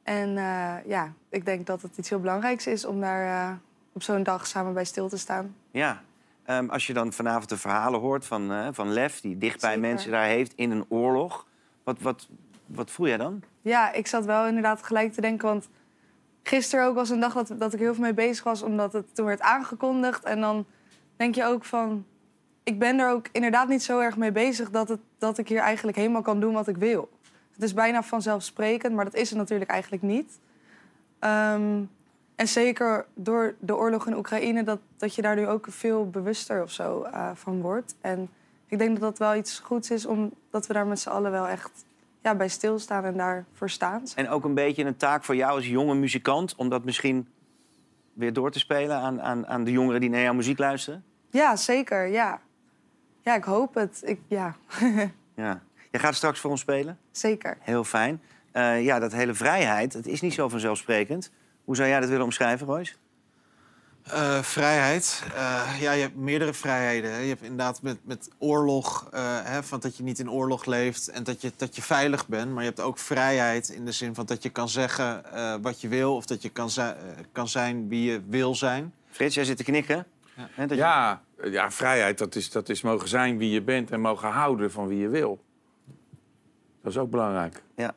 En eh, ja, ik denk dat het iets heel belangrijks is om daar eh, op zo'n dag samen bij stil te staan. Ja. Ehm, als je dan vanavond de verhalen hoort van, eh, van Lef... die dichtbij Zeker. mensen daar heeft in een oorlog... Wat, wat, wat voel jij dan? Ja, ik zat wel inderdaad gelijk te denken, want gisteren ook was een dag dat, dat ik heel veel mee bezig was, omdat het toen werd aangekondigd. En dan denk je ook van, ik ben er ook inderdaad niet zo erg mee bezig dat, het, dat ik hier eigenlijk helemaal kan doen wat ik wil. Het is bijna vanzelfsprekend, maar dat is het natuurlijk eigenlijk niet. Ehm, en zeker door de oorlog in Oekraïne, dat, dat je daar nu ook veel bewuster of zo eh, van wordt. En ik denk dat dat wel iets goeds is, omdat we daar met z'n allen wel echt ja, bij stilstaan en daarvoor staan. En ook een beetje een taak voor jou als jonge muzikant... om dat misschien weer door te spelen aan, aan, aan de jongeren die naar jouw muziek luisteren? Ja, zeker, ja. Ja, ik hoop het. Ik, ja, Ja. Jij gaat straks voor ons spelen? zeker. Heel fijn. Eh, ja, dat hele vrijheid, het is niet zo vanzelfsprekend. Hoe zou jij dat willen omschrijven, Royce? Eh, vrijheid. Eh, ja, je hebt meerdere vrijheden. Hè. Je hebt inderdaad met, met oorlog, eh, hè, van dat je niet in oorlog leeft en dat je, dat je veilig bent. Maar je hebt ook vrijheid in de zin van dat je kan zeggen eh, wat je wil of dat je kan, zi- kan zijn wie je wil zijn. Frits, jij zit te knikken. Hè, dat je- Ja, ja, vrijheid, dat is, dat is mogen zijn wie je bent en mogen houden van wie je wil. Dat is ook belangrijk. Ja.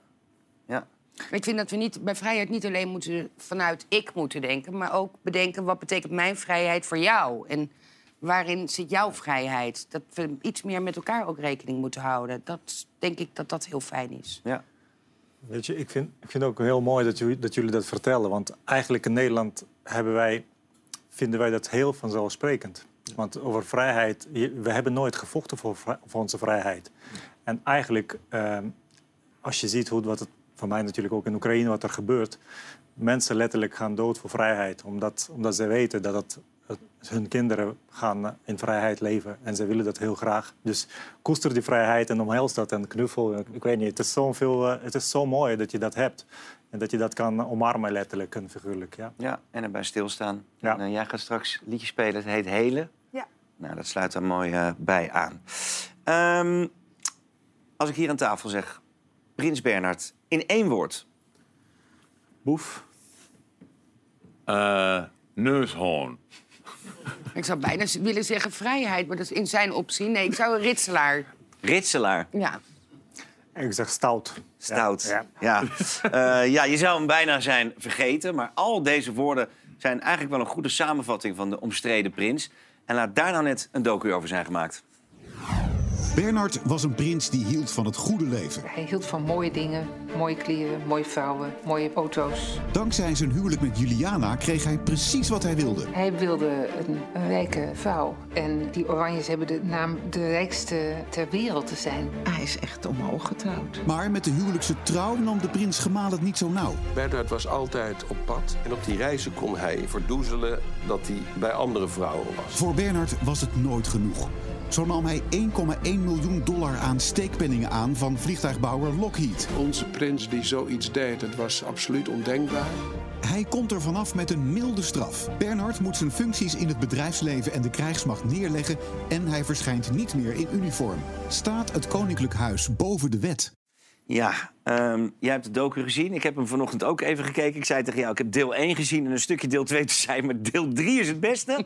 ja. Ik vind dat we niet, bij vrijheid niet alleen moeten vanuit ik moeten denken... maar ook bedenken wat betekent mijn vrijheid voor jou? En waarin zit jouw vrijheid? Dat we iets meer met elkaar ook rekening moeten houden. Dat denk ik dat dat heel fijn is. Ja. Weet je, ik vind, ik vind ook heel mooi dat jullie, dat jullie dat vertellen. Want eigenlijk in Nederland hebben wij, vinden wij dat heel vanzelfsprekend. Want over vrijheid, we hebben nooit gevochten voor onze vrijheid. En eigenlijk, ehm, als je ziet hoe wat het voor mij natuurlijk ook in Oekraïne wat er gebeurt, mensen letterlijk gaan dood voor vrijheid, omdat, omdat ze weten dat het, het- hun kinderen gaan in vrijheid leven en ze willen dat heel graag. Dus koester die vrijheid en omhels dat en knuffel. Ik, weet niet, het is, zo veel, eh, het is zo mooi dat je dat hebt en dat je dat kan omarmen letterlijk en figuurlijk. Ja. Ja, en erbij stilstaan. Ja. En, eh, jij gaat straks liedje spelen, het heet Helen. Ja. Nou, dat sluit daar mooi eh, bij aan. Ehm, als ik hier aan tafel zeg, Prins Bernhard, in één woord. Boef. Uh, neushoorn. Ik zou bijna willen zeggen vrijheid, maar dat is in zijn optie. Nee, ik zou een ritselaar. Ritselaar. Ja. Ik zeg stout. Stout. Ja. Ja. Eh, ja, je zou hem bijna zijn vergeten. Maar al deze woorden zijn eigenlijk wel een goede samenvatting van de omstreden prins. En laat daar nou net een docu over zijn gemaakt. Bernard was een prins die hield van het goede leven. Hij hield van mooie dingen, mooie kleren, mooie vrouwen, mooie auto's. Dankzij zijn huwelijk met Juliana kreeg hij precies wat hij wilde. Hij wilde een, een rijke vrouw. En die Oranjes hebben de naam de rijkste ter wereld te zijn. Hij is echt omhoog getrouwd. Maar met de huwelijkse trouw nam de prins gemaal het niet zo nauw. Bernhard was altijd op pad. En op die reizen kon hij verdoezelen dat hij bij andere vrouwen was. Voor Bernard was het nooit genoeg. Zo nam hij 1,1 miljoen dollar aan steekpenningen aan van vliegtuigbouwer Lockheed. Onze prins die zoiets deed, het was absoluut ondenkbaar. Hij komt er vanaf met een milde straf. Bernhard moet zijn functies in het bedrijfsleven en de krijgsmacht neerleggen en hij verschijnt niet meer in uniform. Staat het koninklijk huis boven de wet? Ja, ehm, jij hebt de docu gezien. Ik heb hem vanochtend ook even gekeken. Ik zei tegen jou, ik heb deel 1 gezien en een stukje deel 2 te zijn. Maar deel 3 is het beste.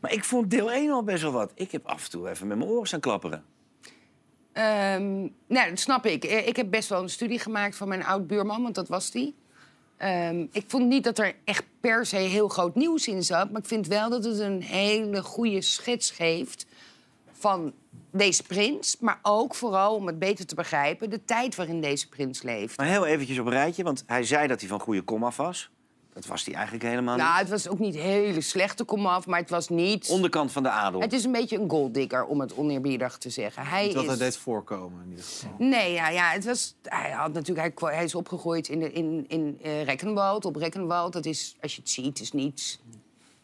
Maar ik vond deel 1 al best wel wat. Ik heb af en toe even met mijn oren staan klapperen. Ehm, nou, dat snap ik. Eh, Ik heb best wel een studie gemaakt van mijn oud-buurman, want dat was die. Ehm, ik vond niet dat er echt per se heel groot nieuws in zat. Maar ik vind wel dat het een hele goede schets geeft van deze prins. Maar ook vooral, om het beter te begrijpen, de tijd waarin deze prins leeft. Maar heel eventjes op een rijtje, want hij zei dat hij van goede kom af was. Dat was hij eigenlijk helemaal Nou, niet. het was ook niet hele slechte komaf, maar het was niet... Onderkant van de adel. Het is een beetje een golddigger, om het oneerbiedig te zeggen. Hij Niet wat is... hij deed voorkomen in ieder geval. Nee, ja, ja, het was, hij, had natuurlijk, hij, is opgegroeid in, de, in, in eh, Rekkenwald, op Rekkenwald. Dat is, als je het ziet, is niets.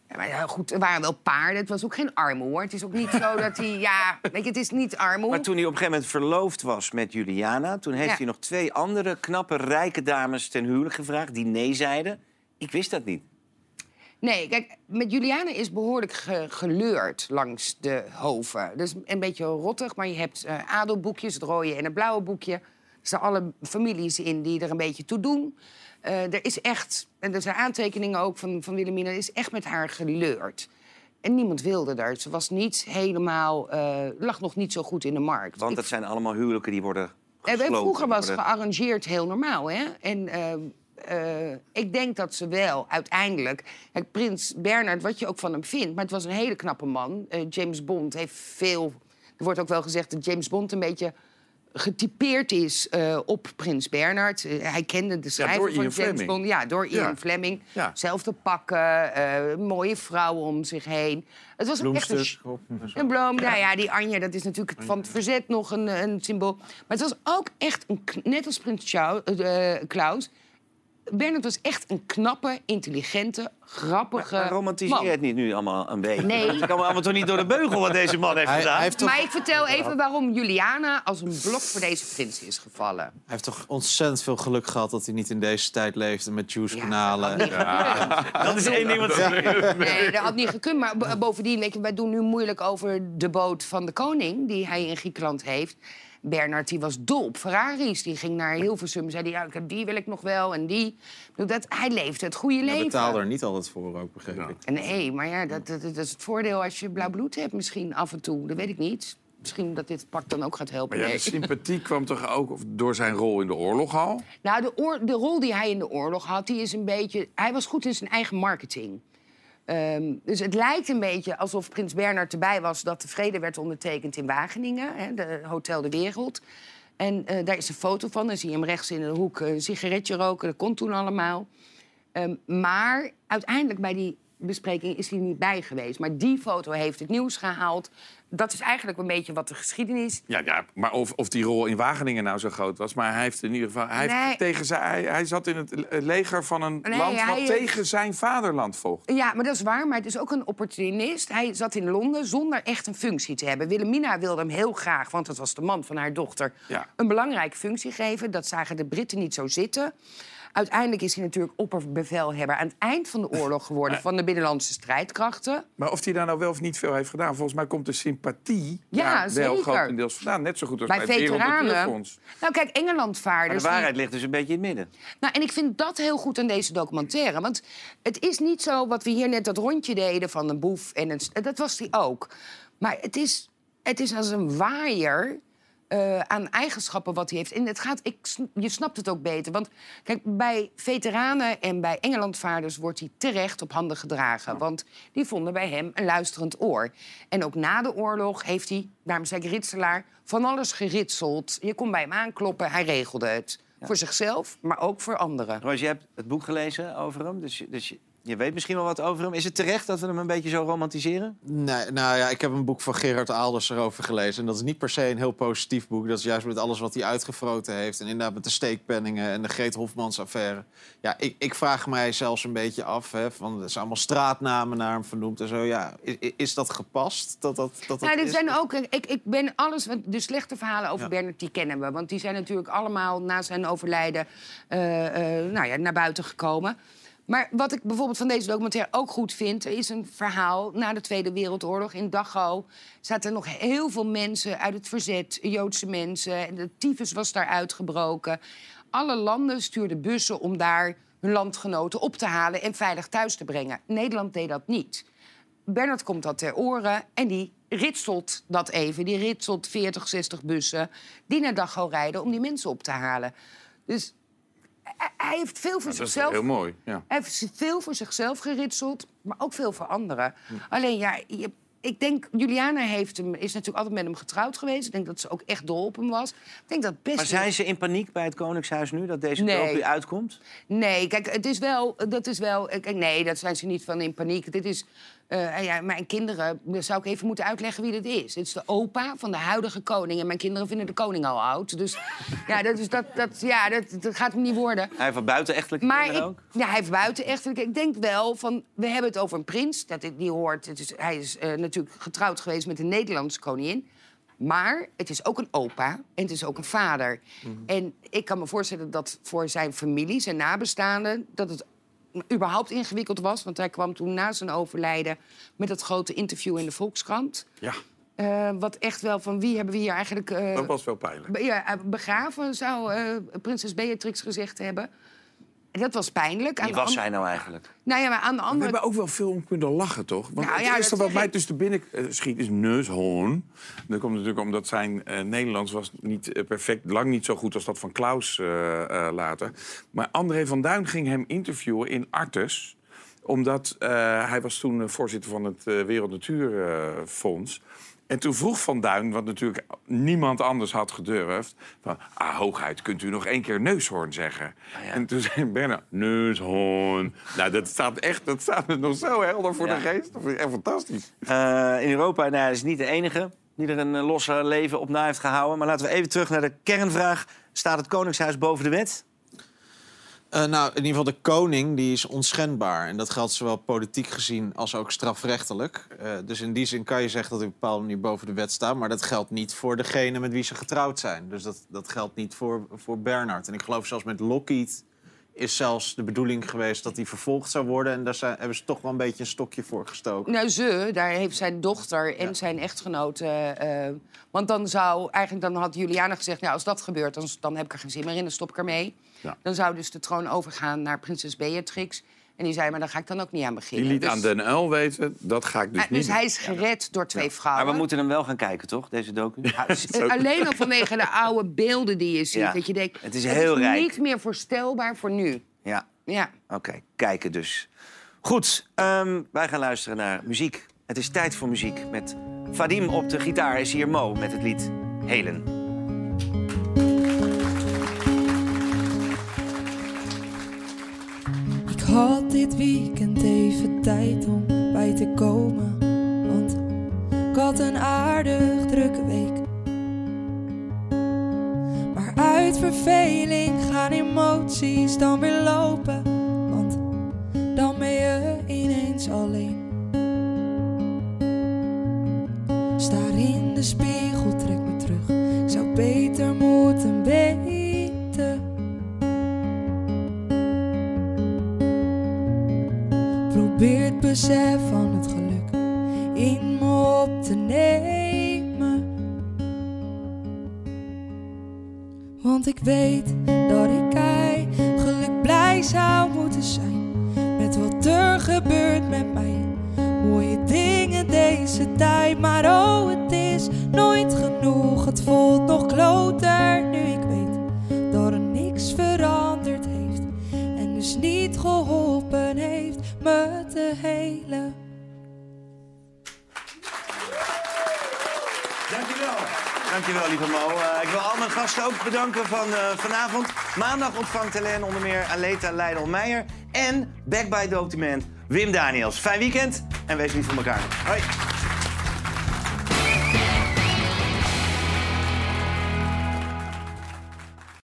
Ja, maar ja, goed, er waren wel paarden. Het was ook geen armoe, hoor. Het is ook niet zo dat hij... Ja, weet je, het is niet armoe. Maar toen hij op een gegeven moment verloofd was met Juliana... toen heeft Ja. hij nog twee andere knappe, rijke dames ten huwelijk gevraagd... die nee zeiden. Ik wist dat niet. Nee, kijk, met Juliana is behoorlijk ge- geleurd langs de hoven. Dus een beetje rottig, maar je hebt eh, adelboekjes, het rode en het blauwe boekje. Er staan alle families in die er een beetje toe doen. Eh, er is echt, en er zijn aantekeningen ook van, van Wilhelmina... er is echt met haar geleurd. En niemand wilde daar. Ze was niet helemaal, eh, lag nog niet zo goed in de markt. Want Ik dat zijn allemaal huwelijken die worden en gesloten. vroeger was worden- gearrangeerd heel normaal, hè? En eh, ik denk dat ze wel uiteindelijk... Kijk, prins Bernard, wat je ook van hem vindt... maar het was een hele knappe man. Eh, James Bond heeft veel... Er wordt ook wel gezegd dat James Bond een beetje getypeerd is eh, op prins Bernard. Hij kende de schrijver van Ian James Fleming. Bond. Ja, door Ian Ja. Fleming. Ja. Zelfde pakken, eh, mooie vrouwen om zich heen. Het was ook echt een... Bloem, nou ja, die Anja, dat is natuurlijk van het verzet nog een, een symbool. Maar het was ook echt, een, net als prins Chau- eh, Klaus... Bernard was echt een knappe, intelligente, grappige Maar romantiseer man. het niet nu allemaal een beetje? Nee. Het kan allemaal toch niet door de beugel wat deze man heeft Hij- gedaan? hij heeft toch- Maar ik vertel even waarom Juliana als een blok voor deze prins is gevallen. Hij heeft toch ontzettend veel geluk gehad dat hij niet in deze tijd leefde met juice-kanalen. Dat is één ding wat ze Nee, dat had niet gekund. Maar bo- bovendien, weet je, wij doen nu moeilijk over de boot van de koning... die hij in Griekenland heeft. Bernard die was dol op Ferraris. Die ging naar Hilversum. Zei die, ja, ik heb die wil ik nog wel en die. Dat, hij leefde het goede Hij leven. betaalde er niet altijd voor, ook begreep ik. Nee, maar ja, dat, dat, dat is het voordeel als je blauw bloed hebt misschien af en toe. Dat weet ik niet. Misschien dat dit pak dan ook gaat helpen. Maar ja, de sympathie kwam toch ook door zijn rol in de oorlog al? Nou, de, oor- de rol die hij in de oorlog had, die is een beetje... Hij was goed in zijn eigen marketing. Ehm, dus het lijkt een beetje alsof prins Bernard erbij was... dat de vrede werd ondertekend in Wageningen, hè, de Hotel de Wereld. En eh, daar is een foto van. Dan zie je hem rechts in de hoek een sigaretje roken. Dat kon toen allemaal. Ehm, maar uiteindelijk bij die bespreking is hij niet bij geweest. Maar die foto heeft het nieuws gehaald. Dat is eigenlijk een beetje wat de geschiedenis Ja, ja maar of, of die rol in Wageningen nou zo groot was. Maar hij heeft in ieder geval. Hij, Nee. heeft tegen zijn, hij, hij zat in het le- leger van een Nee, land wat tegen zijn vaderland vocht. Ja, maar dat is waar. Maar het is ook een opportunist. Hij zat in Londen zonder echt een functie te hebben. Wilhelmina wilde hem heel graag, want dat was de man van haar dochter... Ja. een belangrijke functie geven. Dat zagen de Britten niet zo zitten. Uiteindelijk is hij natuurlijk opperbevelhebber aan het eind van de oorlog geworden... van de binnenlandse strijdkrachten. Maar of hij daar nou wel of niet veel heeft gedaan, volgens mij komt de sympathie Ja, daar wel grotendeels vandaan. Net zo goed als Bij bij, veteranen. Nou, kijk, Maar Engelandvaarders... de die- waarheid ligt dus een beetje in het midden. Nou, en ik vind dat heel goed aan deze documentaire. Want het is niet zo wat we hier net dat rondje deden van een boef en een... Dat was die ook. Maar het is, het is als een waaier eh, aan eigenschappen wat hij heeft. En het gaat, ik, je snapt het ook beter. Want kijk, bij veteranen en bij Engelandvaarders wordt hij terecht op handen gedragen. Want die vonden bij hem een luisterend oor. En ook na de oorlog heeft hij, daarom zei ik ritselaar, van alles geritseld. Je kon bij hem aankloppen, hij regelde het. Voor zichzelf, maar ook voor anderen. Roos, je hebt het boek gelezen over hem, dus, dus je, weet misschien wel wat over hem. Is het terecht dat we hem een beetje zo romantiseren? Nee, nou ja, ik heb een boek van Gerard Aalders erover gelezen. En dat is niet per se een heel positief boek. Dat is juist met alles wat hij uitgefroten heeft. En inderdaad met de steekpenningen en de Greet Hofmans affaire. Ja, ik, ik vraag mij zelfs een beetje af. Hè, van, er zijn allemaal straatnamen naar hem vernoemd en zo. Ja, is, is dat gepast? Dat, dat, dat, dat Nou, er zijn ook, ik, ik ben alles, want de slechte verhalen over Ja. Bernard, die kennen we. Want die zijn natuurlijk allemaal na zijn overlijden eh, eh, nou ja, naar buiten gekomen. Maar wat ik bijvoorbeeld van deze documentaire ook goed vind... er is een verhaal na de Tweede Wereldoorlog in Dachau... zaten er nog heel veel mensen uit het verzet, Joodse mensen. En de tyfus was daar uitgebroken. Alle landen stuurden bussen om daar hun landgenoten op te halen... en veilig thuis te brengen. Nederland deed dat niet. Bernard komt dat ter oren en die ritselt dat even. Die ritselt 40, 60 bussen die naar Dachau rijden om die mensen op te halen. Dus hij- heeft veel voor Dat is wel zichzelf... heel mooi. Ja. Hij heeft veel voor zichzelf geritseld, maar ook veel voor anderen. Alleen ja, je- ik denk, Juliana heeft hem, is natuurlijk altijd met hem getrouwd geweest. Ik denk dat ze ook echt dol op hem was. Ik denk dat best Maar zijn ze in paniek bij het Koningshuis nu, dat deze Nee. docu uitkomt? Nee, kijk, het is wel, dat is wel. Kijk, nee, dat zijn ze niet van in paniek. Dit is. Eh, ja, mijn kinderen, dan zou ik even moeten uitleggen wie dit is. Het is de opa van de huidige koning. En mijn kinderen vinden de koning al oud. Dus ja, dat, is, dat, dat, ja, dat, dat gaat hem niet worden. Hij heeft buitenechtelijke Maar kinderen ik, ook? ja, hij heeft buiten echt. Ik denk wel van. We hebben het over een prins. Dat, die hoort. Het is, hij is eh, natuurlijk getrouwd geweest met een Nederlandse koningin. Maar het is ook een opa en het is ook een vader. En ik kan me voorstellen dat voor zijn familie, zijn nabestaanden, dat het überhaupt ingewikkeld was. Want hij kwam toen na zijn overlijden met dat grote interview in de Volkskrant. Ja. Eh, wat echt wel van wie hebben we hier eigenlijk... eh, Dat was wel pijnlijk. be- ja, eh, begraven, zou prinses Beatrix gezegd hebben. Dat was pijnlijk. Aan Wie was zij nou eigenlijk? Nou ja, maar aan de We andere... hebben ook wel veel om kunnen lachen, toch? Want Nou het ja, eerste wat mij te binnen eh, schiet is neushoorn. Dat komt natuurlijk omdat zijn eh, Nederlands was niet eh, perfect, lang niet zo goed als dat van Klaus eh, eh, later. Maar André van Duin ging hem interviewen in Artes omdat eh, hij was toen voorzitter van het eh, Wereld Natuurfonds. En toen vroeg Van Duin, wat natuurlijk niemand anders had gedurfd... van, ah, hoogheid, kunt u nog één keer neushoorn zeggen? En toen zei Bernard, neushoorn. Nou, dat staat echt, dat staat me nog zo helder voor Ja. de geest. Dat vind ik echt fantastisch. Eh, in Europa, nou, hij is niet de enige die er een eh, losse leven op na heeft gehouden. Maar laten we even terug naar de kernvraag. Staat het Koningshuis boven de wet? Eh, nou, in ieder geval de koning die is onschendbaar. En dat geldt zowel politiek gezien als ook strafrechtelijk. Eh, dus in die zin kan je zeggen dat hij op een bepaalde manier boven de wet staat. Maar dat geldt niet voor degene met wie ze getrouwd zijn. Dus dat, dat geldt niet voor, voor Bernard. En ik geloof zelfs met Lockheed is zelfs de bedoeling geweest dat hij vervolgd zou worden. En daar zijn, hebben ze toch wel een beetje een stokje voor gestoken. Nou, ze, daar heeft zijn dochter en zijn echtgenoot... eh, want dan zou eigenlijk, dan had Juliana gezegd... Nou, als dat gebeurt, dan, dan heb ik er geen zin meer in, dan stop ik ermee. Ja. Dan zou dus de troon overgaan naar prinses Beatrix. En die zei, maar daar ga ik dan ook niet aan Die beginnen. liet Dus- aan Den Uil weten, dat ga ik dus Ah, niet dus hij is gered door twee vrouwen. Maar we moeten hem wel gaan kijken, toch, deze docu? Eh, Alleen al vanwege de oude beelden die je ziet. Ja. Dat je denkt, Het is heel rijk. niet meer voorstelbaar voor nu. Ja. Ja. Oké, kijken dus. Goed, ehm, wij gaan luisteren naar muziek. Het is tijd voor muziek. Met Vadim op de gitaar is hier Mo met het lied Helen. Had dit weekend even tijd om bij te komen. Want ik had een aardig drukke week. Maar uit verveling gaan emoties dan weer lopen. Want dan ben je ineens alleen. Staar in de spiegel, ik weet Dankjewel, lieve Mo. Eh, ik wil al mijn gasten ook bedanken van eh, vanavond. Maandag ontvangt Helene onder meer Aleta Leidel-Meijer... en Back by Document Wim Daniels. Fijn weekend en wees lief voor elkaar. Hoi.